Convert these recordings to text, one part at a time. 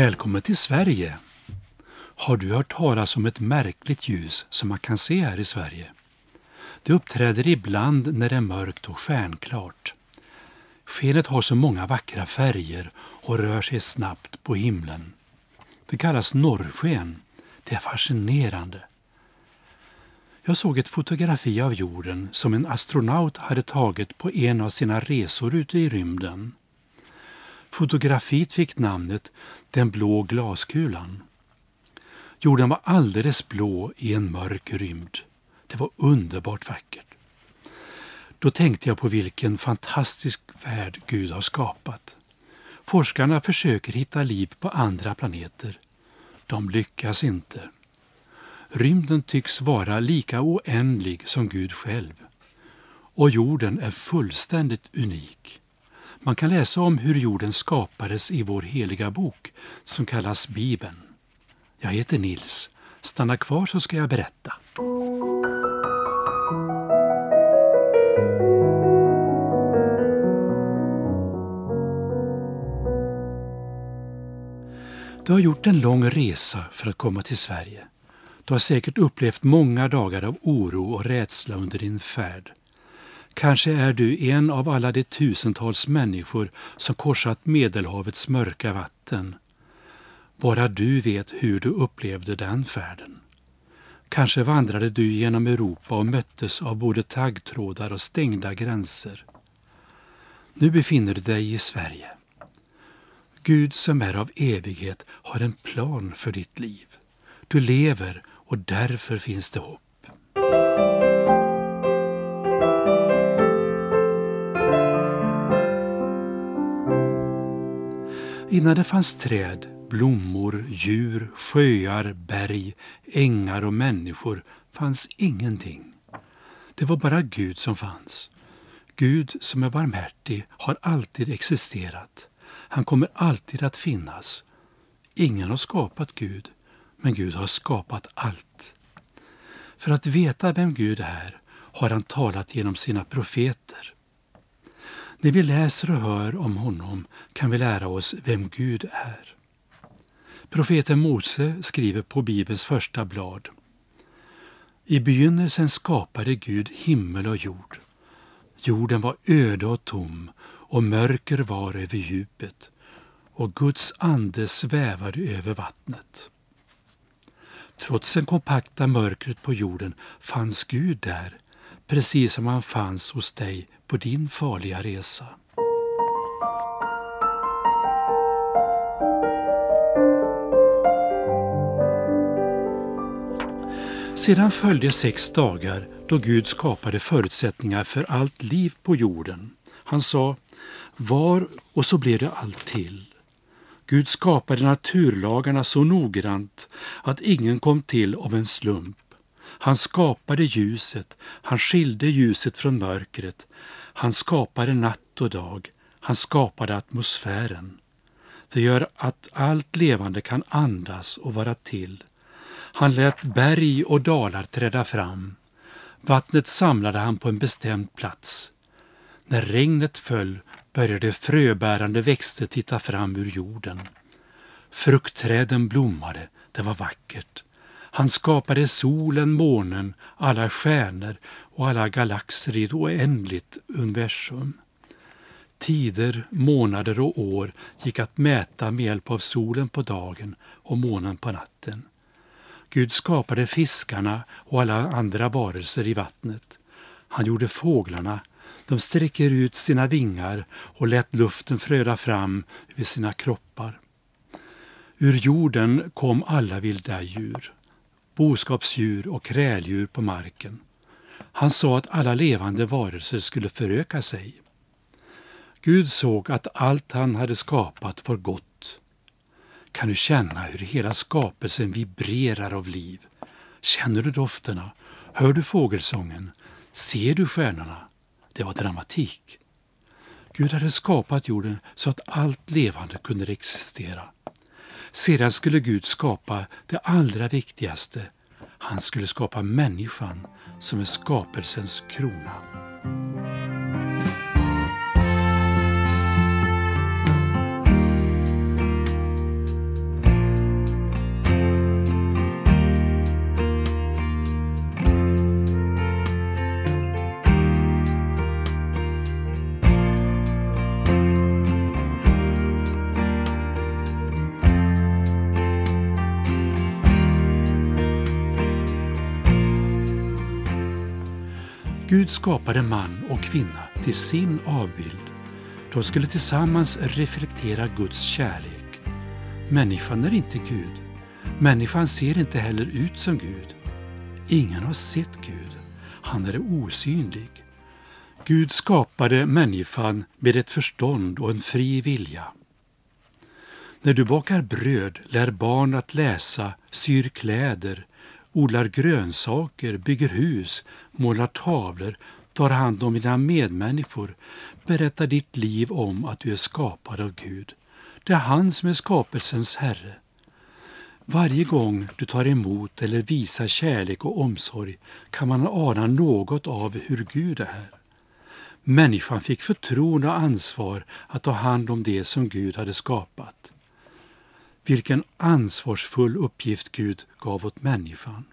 Välkommen till Sverige! Har du hört talas om ett märkligt ljus som man kan se här i Sverige? Det uppträder ibland när det är mörkt och stjärnklart. Skenet har så många vackra färger och rör sig snabbt på himlen. Det kallas norrsken. Det är fascinerande. Jag såg ett fotografi av jorden som en astronaut hade tagit på en av sina resor ute i rymden. Fotografiet fick namnet Den blå glaskulan. Jorden var alldeles blå i en mörk rymd. Det var underbart vackert. Då tänkte jag på vilken fantastisk värld Gud har skapat. Forskarna försöker hitta liv på andra planeter. De lyckas inte. Rymden tycks vara lika oändlig som Gud själv. Och jorden är fullständigt unik. Man kan läsa om hur jorden skapades i vår heliga bok som kallas Bibeln. Jag heter Nils. Stanna kvar så ska jag berätta. Du har gjort en lång resa för att komma till Sverige. Du har säkert upplevt många dagar av oro och rädsla under din färd. Kanske är du en av alla de tusentals människor som korsat Medelhavets mörka vatten. Bara du vet hur du upplevde den färden. Kanske vandrade du genom Europa och möttes av både taggtrådar och stängda gränser. Nu befinner du dig i Sverige. Gud som är av evighet har en plan för ditt liv. Du lever och därför finns det hopp. Innan det fanns träd, blommor, djur, sjöar, berg, ängar och människor fanns ingenting. Det var bara Gud som fanns. Gud som är barmhärtig har alltid existerat. Han kommer alltid att finnas. Ingen har skapat Gud, men Gud har skapat allt. För att veta vem Gud är har han talat genom sina profeter. När vi läser och hör om honom kan vi lära oss vem Gud är. Profeten Mose skriver på Bibelns första blad. I begynnelsen skapade Gud himmel och jord. Jorden var öde och tom och mörker var över djupet och Guds ande svävade över vattnet. Trots det kompakta mörkret på jorden fanns Gud där, precis som han fanns hos dig på din farliga resa. Sedan följde sex dagar då Gud skapade förutsättningar för allt liv på jorden. Han sa var och så blev det allt till. Gud skapade naturlagarna så noggrant att ingen kom till av en slump. Han skapade ljuset, han skilde ljuset från mörkret, han skapade natt och dag, han skapade atmosfären. Det gör att allt levande kan andas och vara till. Han lät berg och dalar träda fram. Vattnet samlade han på en bestämd plats. När regnet föll började fröbärande växter titta fram ur jorden. Fruktträden blommade, det var vackert. Han skapade solen, månen, alla stjärnor och alla galaxer i ett oändligt universum. Tider, månader och år gick att mäta med hjälp av solen på dagen och månen på natten. Gud skapade fiskarna och alla andra varelser i vattnet. Han gjorde fåglarna. De sträcker ut sina vingar och lät luften flöda fram över sina kroppar. Ur jorden kom alla vilda djur, boskapsdjur och kräldjur på marken. Han sa att alla levande varelser skulle föröka sig. Gud såg att allt han hade skapat var gott. Kan du känna hur hela skapelsen vibrerar av liv? Känner du dofterna? Hör du fågelsången? Ser du stjärnorna? Det var dramatik. Gud hade skapat jorden så att allt levande kunde existera. Sedan skulle Gud skapa det allra viktigaste. Han skulle skapa människan som är skapelsens krona. Gud skapade man och kvinna till sin avbild. De skulle tillsammans reflektera Guds kärlek. Människan är inte Gud. Människan ser inte heller ut som Gud. Ingen har sett Gud. Han är osynlig. Gud skapade människan med ett förstånd och en fri vilja. När du bakar bröd, lär barn att läsa, syr kläder, odlar grönsaker, bygger hus, målar tavlor, tar hand om dina medmänniskor, berättar ditt liv om att du är skapad av Gud. Det är han som är skapelsens Herre. Varje gång du tar emot eller visar kärlek och omsorg kan man ana något av hur Gud är. Människan fick förtroende och ansvar att ta hand om det som Gud hade skapat. Vilken ansvarsfull uppgift Gud gav åt människan.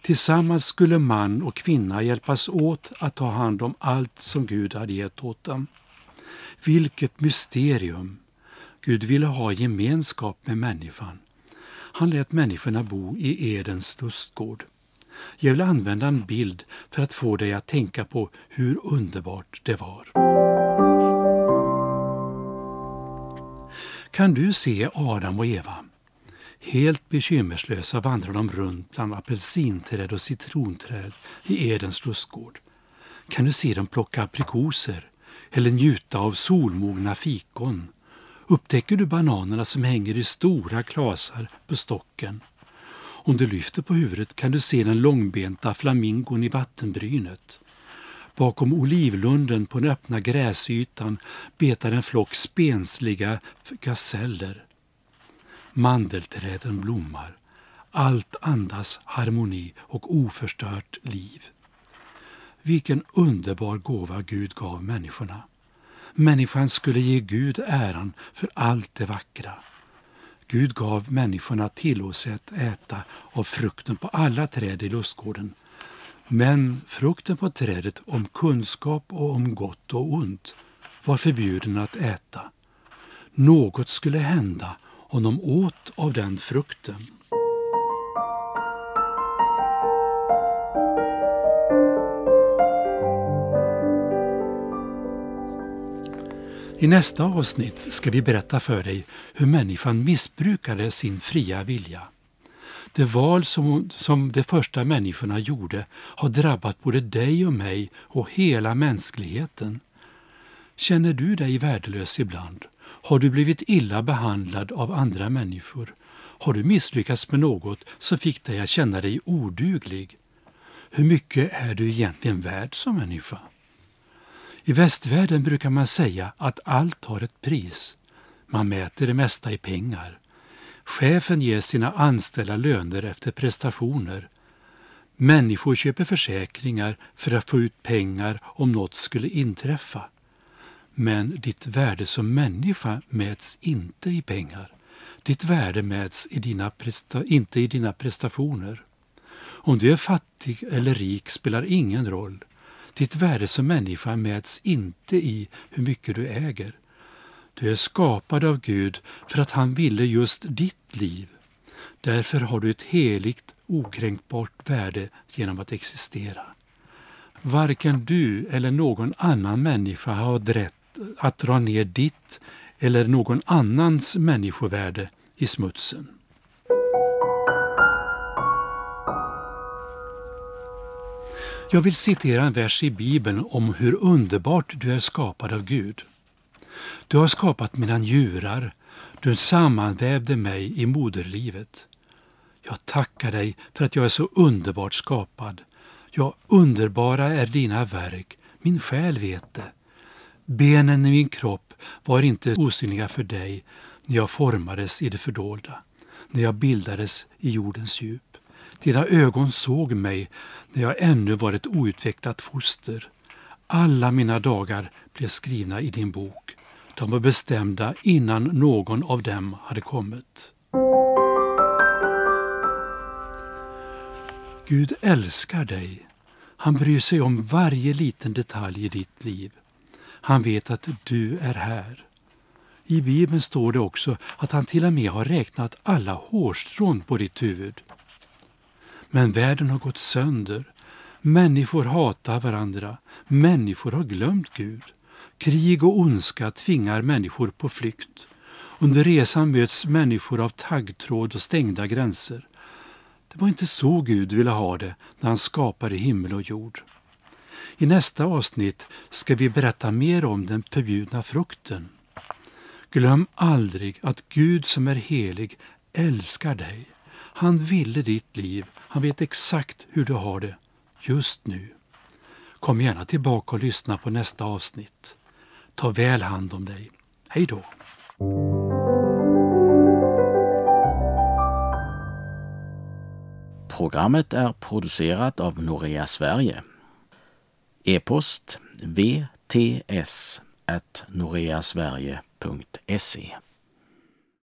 Tillsammans skulle man och kvinna hjälpas åt att ta hand om allt som Gud hade gett åt dem. Vilket mysterium! Gud ville ha gemenskap med människan. Han lät människorna bo i Edens lustgård. Jag vill använda en bild för att få dig att tänka på hur underbart det var. Kan du se Adam och Eva? Helt bekymmerslösa vandrar de runt bland apelsinträd och citronträd i Edens lustgård. Kan du se dem plocka aprikoser eller njuta av solmogna fikon? Upptäcker du bananerna som hänger i stora klasar på stocken? Om du lyfter på huvudet kan du se den långbenta flamingon i vattenbrynet. Bakom olivlunden på den öppna gräsytan betar en flock spensliga gaseller. Mandelträden blommar. Allt andas harmoni och oförstört liv. Vilken underbar gåva Gud gav människorna. Människan skulle ge Gud äran för allt det vackra. Gud gav människorna tillåtelse att äta av frukten på alla träd i lustgården. Men frukten på trädet om kunskap och om gott och ont var förbjuden att äta. Något skulle hända om de åt av den frukten. I nästa avsnitt ska vi berätta för dig hur människan missbrukade sin fria vilja. Det val som, som de första människorna gjorde har drabbat både dig och mig och hela mänskligheten. Känner du dig värdelös ibland? Har du blivit illa behandlad av andra människor? Har du misslyckats med något som fick dig att känna dig oduglig? Hur mycket är du egentligen värd som människa? I västvärlden brukar man säga att allt har ett pris. Man mäter det mesta i pengar. Chefen ger sina anställda löner efter prestationer. Människor köper försäkringar för att få ut pengar om något skulle inträffa. Men ditt värde som människa mäts inte i pengar. Ditt värde mäts i dina inte i dina prestationer. Om du är fattig eller rik spelar ingen roll. Ditt värde som människa mäts inte i hur mycket du äger. Du är skapad av Gud för att han ville just ditt liv. Därför har du ett heligt, okränkbart värde genom att existera. Varken du eller någon annan människa har rätt att dra ner ditt eller någon annans människovärde i smutsen. Jag vill citera en vers i Bibeln om hur underbart du är skapad av Gud. Du har skapat mina njurar, du sammanvävde mig i moderlivet. Jag tackar dig för att jag är så underbart skapad. Ja, underbara är dina verk, min själ vet det. Benen i min kropp var inte osynliga för dig när jag formades i det fördolda, när jag bildades i jordens djup. Dina ögon såg mig när jag ännu var ett outvecklat foster. Alla mina dagar blev skrivna i din bok. De var bestämda innan någon av dem hade kommit. Gud älskar dig. Han bryr sig om varje liten detalj i ditt liv. Han vet att du är här. I Bibeln står det också att han till och med har räknat alla hårstrån på ditt huvud. Men världen har gått sönder. Människor hatar varandra. Människor har glömt Gud. Krig och ondska tvingar människor på flykt. Under resan möts människor av taggtråd och stängda gränser. Det var inte så Gud ville ha det när han skapade himmel och jord. I nästa avsnitt ska vi berätta mer om den förbjudna frukten. Glöm aldrig att Gud som är helig älskar dig. Han ville ditt liv. Han vet exakt hur du har det just nu. Kom gärna tillbaka och lyssna på nästa avsnitt. Ta väl hand om dig. Hej då! Programmet är producerat av Norea Sverige. E-post vts noreasverige.se